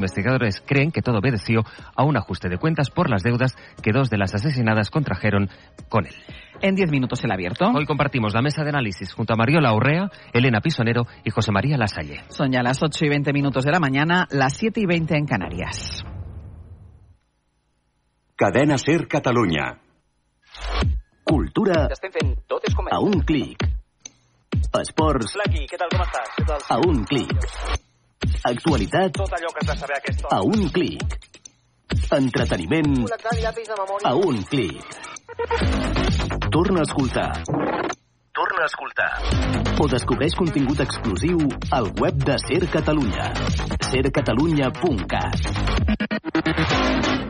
investigadores creen que todo obedeció a un ajuste de cuentas por las deudas que dos de las asesinadas contrajeron con él. En 10 minutos el abierto. Hoy compartimos la mesa de análisis junto a Mariola Urrea, Elena Pisonero y José María Lasalle. Son ya las 8 y 20 minutos de la mañana, las 7 y 20 en Canarias. Cadena Ser Catalunya. Cultura a un clic. Esports Flaqui, què tal, com estàs? Què tal? a un clic. Actualitat Tot allò que has de saber a aquesta hora. a un clic. Entreteniment a un clic. Torna a escoltar. Torna a escoltar. O descobreix contingut exclusiu al web de Ser Catalunya. sercatalunya.cat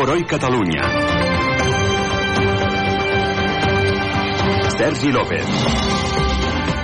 Por hoy Catalunya. Sergi López.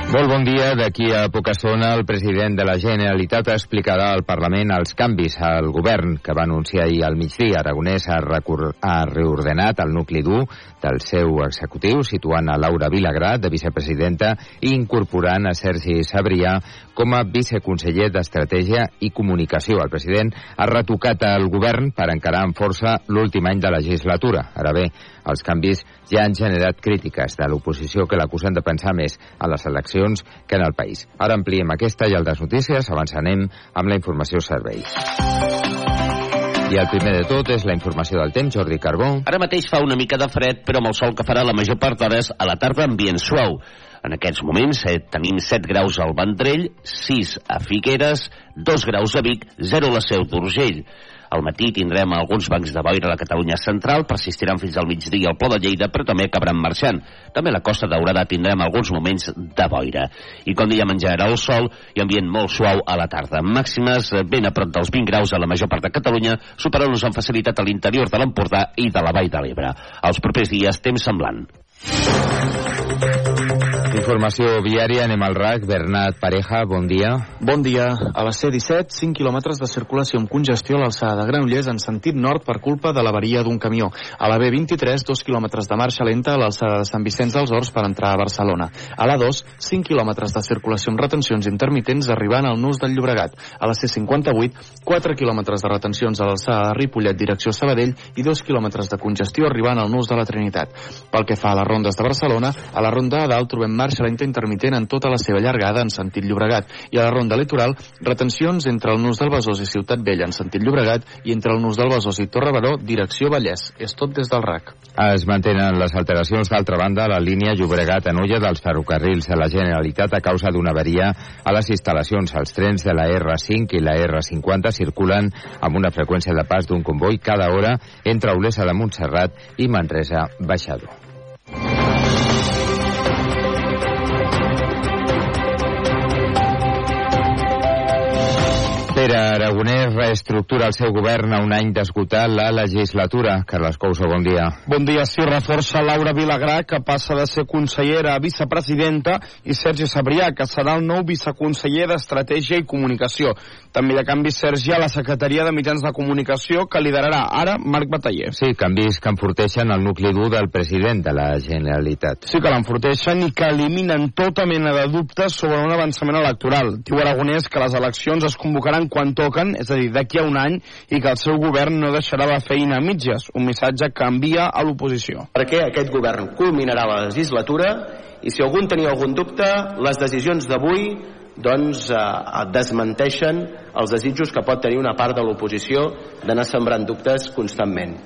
Molt bon dia. D'aquí a poca estona el president de la Generalitat explicarà al Parlament els canvis al govern que va anunciar ahir al migdia. Aragonès ha, ha reordenat el nucli dur del seu executiu, situant a Laura Vilagrà de vicepresidenta i incorporant a Sergi Sabrià com a viceconseller d'Estratègia i Comunicació. El president ha retocat el govern per encarar amb força l'últim any de legislatura. Ara bé, els canvis ja han generat crítiques de l'oposició que l'acusen de pensar més en les eleccions que en el país. Ara ampliem aquesta i altres notícies, abans anem amb la informació servei. I el primer de tot és la informació del temps, Jordi Carbó. Ara mateix fa una mica de fred, però amb el sol que farà la major part d'hores a la tarda ambient suau. En aquests moments eh, tenim 7 graus al Vendrell, 6 a Figueres, 2 graus a Vic, 0 a la Seu d'Urgell. Al matí tindrem alguns bancs de boira a la Catalunya central, persistiran fins al migdia al Pla de Lleida, però també acabaran marxant. També a la Costa Daurada tindrem alguns moments de boira. I com dèiem, menjarà el sol i ambient molt suau a la tarda. Màximes eh, ben a prop dels 20 graus a la major part de Catalunya, superant-nos amb facilitat a l'interior de l'Empordà i de la Vall de l'Ebre. Els propers dies, temps semblant. Informació viària, anem al RAC. Bernat Pareja, bon dia. Bon dia. A la C-17, 5 quilòmetres de circulació amb congestió a l'alçada de Granollers en sentit nord per culpa de l'averia d'un camió. A la B-23, 2 quilòmetres de marxa lenta a l'alçada de Sant Vicenç dels Horts per entrar a Barcelona. A la 2, 5 quilòmetres de circulació amb retencions intermitents arribant al nus del Llobregat. A la C-58, 4 quilòmetres de retencions a l'alçada de Ripollet direcció Sabadell i 2 quilòmetres de congestió arribant al nus de la Trinitat. Pel que fa a les rondes de Barcelona, a la ronda a dalt trobem marxa lenta intermitent en tota la seva llargada en sentit Llobregat i a la ronda litoral retencions entre el nus del Besòs i Ciutat Vella en sentit Llobregat i entre el nus del Besòs i Torre Baró direcció Vallès. És tot des del RAC. Es mantenen les alteracions, d'altra banda, a la línia Llobregat-Anoia dels ferrocarrils de la Generalitat a causa d'una avaria a les instal·lacions. Els trens de la R5 i la R50 circulen amb una freqüència de pas d'un comboi cada hora entre Olesa de Montserrat i Manresa-Baixador. Pere Aragonès reestructura el seu govern a un any d'esgotar la legislatura. Carles Couso, bon dia. Bon dia. Sí, reforça Laura Vilagrà, que passa de ser consellera a vicepresidenta, i Sergi Sabrià, que serà el nou viceconseller d'Estratègia i Comunicació. També hi ha canvis, Sergi, a la Secretaria de Mitjans de Comunicació, que liderarà ara Marc Bataller. Sí, canvis que enforteixen el nucli dur del president de la Generalitat. Sí que l'enforteixen i que eliminen tota mena de dubtes sobre un avançament electoral. Diu Aragonès que les eleccions es convocaran quan toquen, és a dir, d'aquí a un any, i que el seu govern no deixarà la feina a mitges, un missatge que envia a l'oposició. perquè aquest govern culminarà la legislatura i si algun tenia algun dubte, les decisions d'avui doncs eh, desmenteixen els desitjos que pot tenir una part de l'oposició d'anar sembrant dubtes constantment.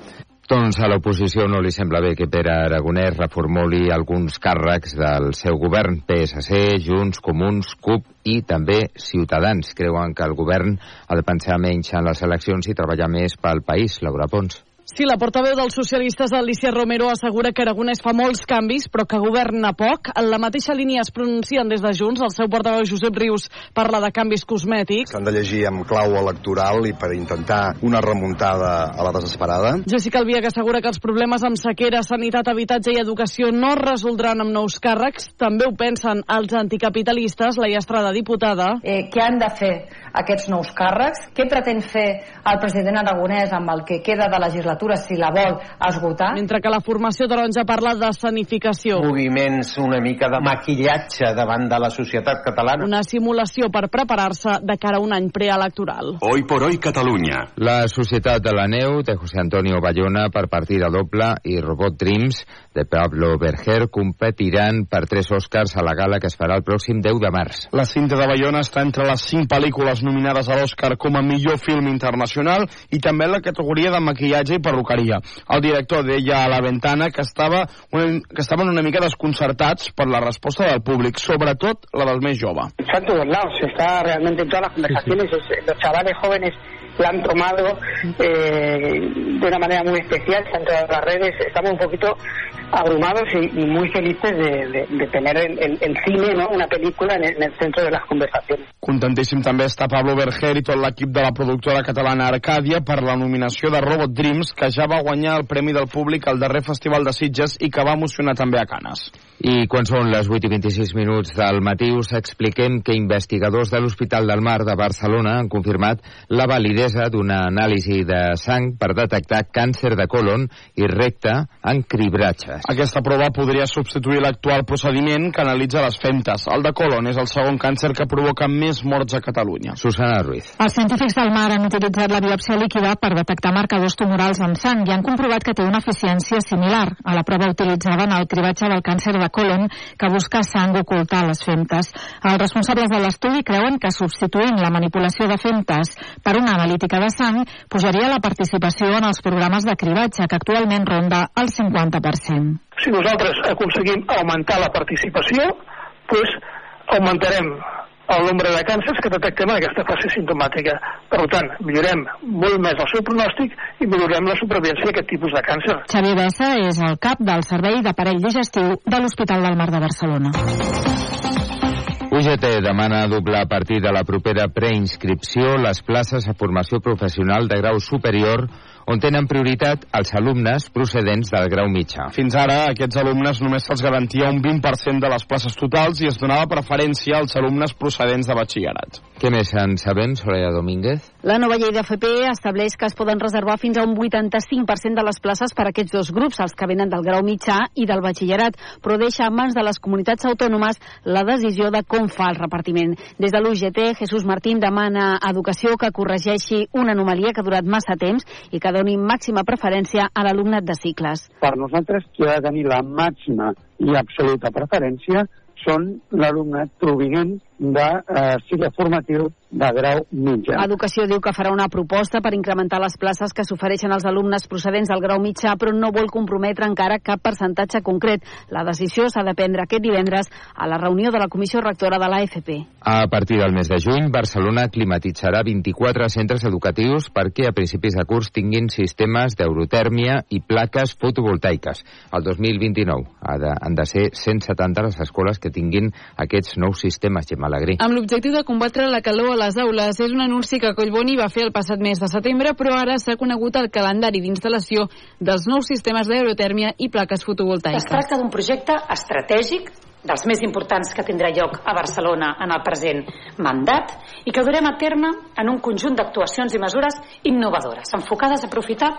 Doncs a l'oposició no li sembla bé que Pere Aragonès reformuli alguns càrrecs del seu govern, PSC, Junts, Comuns, CUP i també Ciutadans. Creuen que el govern ha de pensar menys en les eleccions i treballar més pel país, Laura Pons. Sí, la portaveu dels socialistes, Alicia Romero, assegura que Aragonès fa molts canvis, però que governa poc. En la mateixa línia es pronuncien des de Junts. El seu portaveu, Josep Rius, parla de canvis cosmètics. S'han de llegir amb clau electoral i per intentar una remuntada a la desesperada. Jessica Albiach assegura que els problemes amb sequera, sanitat, habitatge i educació no es resoldran amb nous càrrecs. També ho pensen els anticapitalistes, la Estrada diputada. Eh, què han de fer aquests nous càrrecs? Què pretén fer el president Aragonès amb el que queda de legislatura si la vol esgotar? Mentre que la formació taronja parla de sanificació. Moviments una mica de maquillatge davant de la societat catalana. Una simulació per preparar-se de cara a un any preelectoral. Hoy por hoy Catalunya. La Societat de la Neu de José Antonio Bayona per partida doble i Robot Dreams de Pablo Berger competiran per tres Oscars a la gala que es farà el pròxim 10 de març. La cinta de Bayona està entre les cinc pel·lícules nominades a l'Oscar com a millor film internacional i també en la categoria de maquillatge i perruqueria. El director deia a la ventana que, estava una, que estaven una mica desconcertats per la resposta del públic, sobretot la del més jove. Está en todos lados, está realmente en todas las conversaciones. Es- Los chavales jóvenes la han tomado eh, de una manera muy especial, está en todas las redes. Estamos un poquito abrumados y, y muy felices de, de- de tener el, el- el cine, ¿no? una película en el, en el centro de las conversaciones. Contentíssim també està Pablo Berger i tot l'equip de la productora catalana Arcàdia per la nominació de Robot Dreams, que ja va guanyar el Premi del Públic al darrer Festival de Sitges i que va emocionar també a Canes. I quan són les 8 i 26 minuts del matí us expliquem que investigadors de l'Hospital del Mar de Barcelona han confirmat la validesa d'una anàlisi de sang per detectar càncer de colon i recte en cribratges. Aquesta prova podria substituir l'actual procediment que analitza les femtes. El de colon és el segon càncer que provoca més morts a Catalunya. Susana Ruiz. Els científics del mar han utilitzat la biòpsia líquida per detectar marcadors tumorals en sang i han comprovat que té una eficiència similar a la prova utilitzada en el cribatge del càncer de colon que busca sang oculta a les femtes. Els responsables de l'estudi creuen que substituint la manipulació de femtes per una analítica de sang pujaria la participació en els programes de cribatge que actualment ronda el 50%. Si nosaltres aconseguim augmentar la participació, doncs augmentarem el nombre de càncers que detectem en aquesta fase simptomàtica. Per tant, millorem molt més el seu pronòstic i millorem la supervivència d'aquest tipus de càncer. Xavier Bessa és el cap del Servei d'Aparell Digestiu de l'Hospital del Mar de Barcelona. UGT demana doblar a partir de la propera preinscripció les places a formació professional de grau superior on tenen prioritat els alumnes procedents del grau mitjà. Fins ara, aquests alumnes només se'ls garantia un 20% de les places totals i es donava preferència als alumnes procedents de batxillerat. Què més en sabem, Soraya Domínguez? La nova llei d'FP estableix que es poden reservar fins a un 85% de les places per a aquests dos grups, els que venen del grau mitjà i del batxillerat, però deixa en mans de les comunitats autònomes la decisió de com fa el repartiment. Des de l'UGT, Jesús Martín demana a Educació que corregeixi una anomalia que ha durat massa temps i que doni màxima preferència a l'alumnat de cicles. Per nosaltres, qui ha de tenir la màxima i absoluta preferència són l'alumnat provinent de eh, cicle formatiu de grau mitjà. Educació diu que farà una proposta per incrementar les places que s'ofereixen als alumnes procedents del grau mitjà, però no vol comprometre encara cap percentatge concret. La decisió s'ha de prendre aquest divendres a la reunió de la Comissió Rectora de l'AFP. A partir del mes de juny, Barcelona climatitzarà 24 centres educatius perquè a principis de curs tinguin sistemes d'eurotèrmia i plaques fotovoltaiques. El 2029 ha de, han de ser 170 les escoles que tinguin aquests nous sistemes, Gemma Alegrí. Amb l'objectiu de combatre la calor a les aules, és un anunci que Collboni va fer el passat mes de setembre, però ara s'ha conegut el calendari d'instal·lació dels nous sistemes d'aerotèrmia i plaques Es fotovoltaiques. tracta d'un projecte estratègic dels més importants que tindrà lloc a Barcelona en el present mandat i que durem a terme en un conjunt d'actuacions i mesures innovadores, enfocades a aprofitar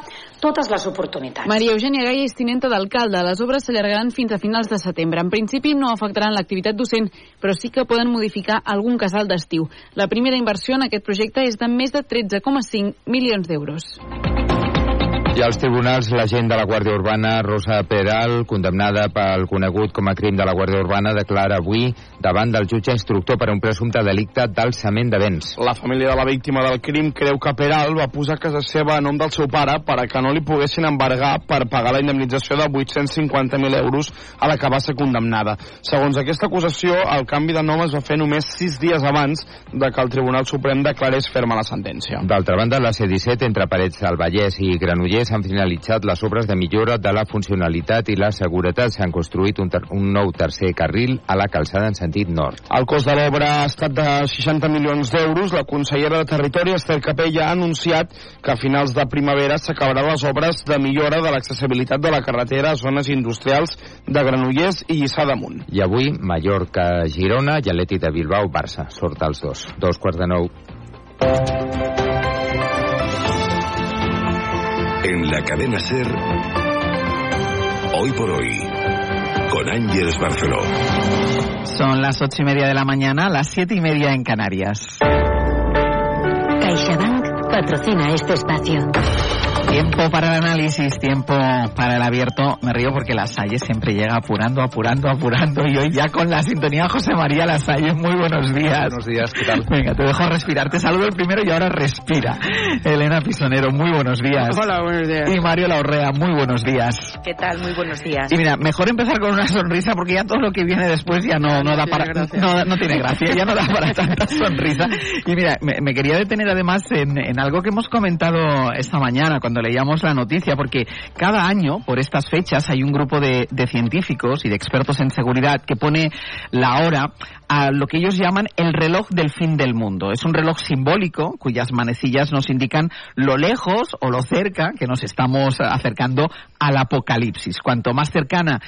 totes les oportunitats. Maria Eugènia Gaia és tinenta d'alcalde. Les obres s'allargaran fins a finals de setembre. En principi no afectaran l'activitat docent, però sí que poden modificar algun casal d'estiu. La primera inversió en aquest projecte és de més de 13,5 milions d'euros. I als tribunals, l'agent de la Guàrdia Urbana, Rosa Peral, condemnada pel conegut com a crim de la Guàrdia Urbana, declara avui davant del jutge instructor per un presumpte delicte d'alçament de béns. La família de la víctima del crim creu que Peral va posar casa seva a nom del seu pare per a que no li poguessin embargar per pagar la indemnització de 850.000 euros a la que va ser condemnada. Segons aquesta acusació, el canvi de nom es va fer només sis dies abans de que el Tribunal Suprem declarés ferma la sentència. D'altra banda, la C-17 entre Parets del Vallès i Granollers Granollers han finalitzat les obres de millora de la funcionalitat i la seguretat. S'han construït un, ter un nou tercer carril a la calçada en sentit nord. El cost de l'obra ha estat de 60 milions d'euros. La consellera de Territori, Esther Capella, ha anunciat que a finals de primavera s'acabaran les obres de millora de l'accessibilitat de la carretera a zones industrials de Granollers i Lliçà d'Amunt. I avui, Mallorca-Girona i Atleti de Bilbao-Barça. Sort els dos. Dos quarts de nou. En la cadena Ser, hoy por hoy, con Ángeles Barceló. Son las ocho y media de la mañana, las siete y media en Canarias. CaixaBank patrocina este espacio. Tiempo para el análisis, tiempo para el abierto. Me río porque la Salle siempre llega apurando, apurando, apurando. Y hoy ya con la sintonía José María La Salle. Muy buenos días. Buenos días, ¿qué tal? Venga, te dejo respirar. Te saludo el primero y ahora respira. Elena Pisonero, muy buenos días. Hola, buenos días. Y Mario Laurrea, muy buenos días. ¿Qué tal? Muy buenos días. Y mira, mejor empezar con una sonrisa porque ya todo lo que viene después ya no, no, da para... No, no tiene gracia, ya no da para tanta sonrisa. Y mira, me, me quería detener además en, en algo que hemos comentado esta mañana cuando leíamos la noticia, porque cada año, por estas fechas, hay un grupo de, científicos y de expertos en seguridad que pone la hora a lo que ellos llaman el reloj del fin del mundo. Es un reloj simbólico cuyas manecillas nos indican lo lejos o lo cerca que nos estamos acercando al apocalipsis. Cuanto más cercana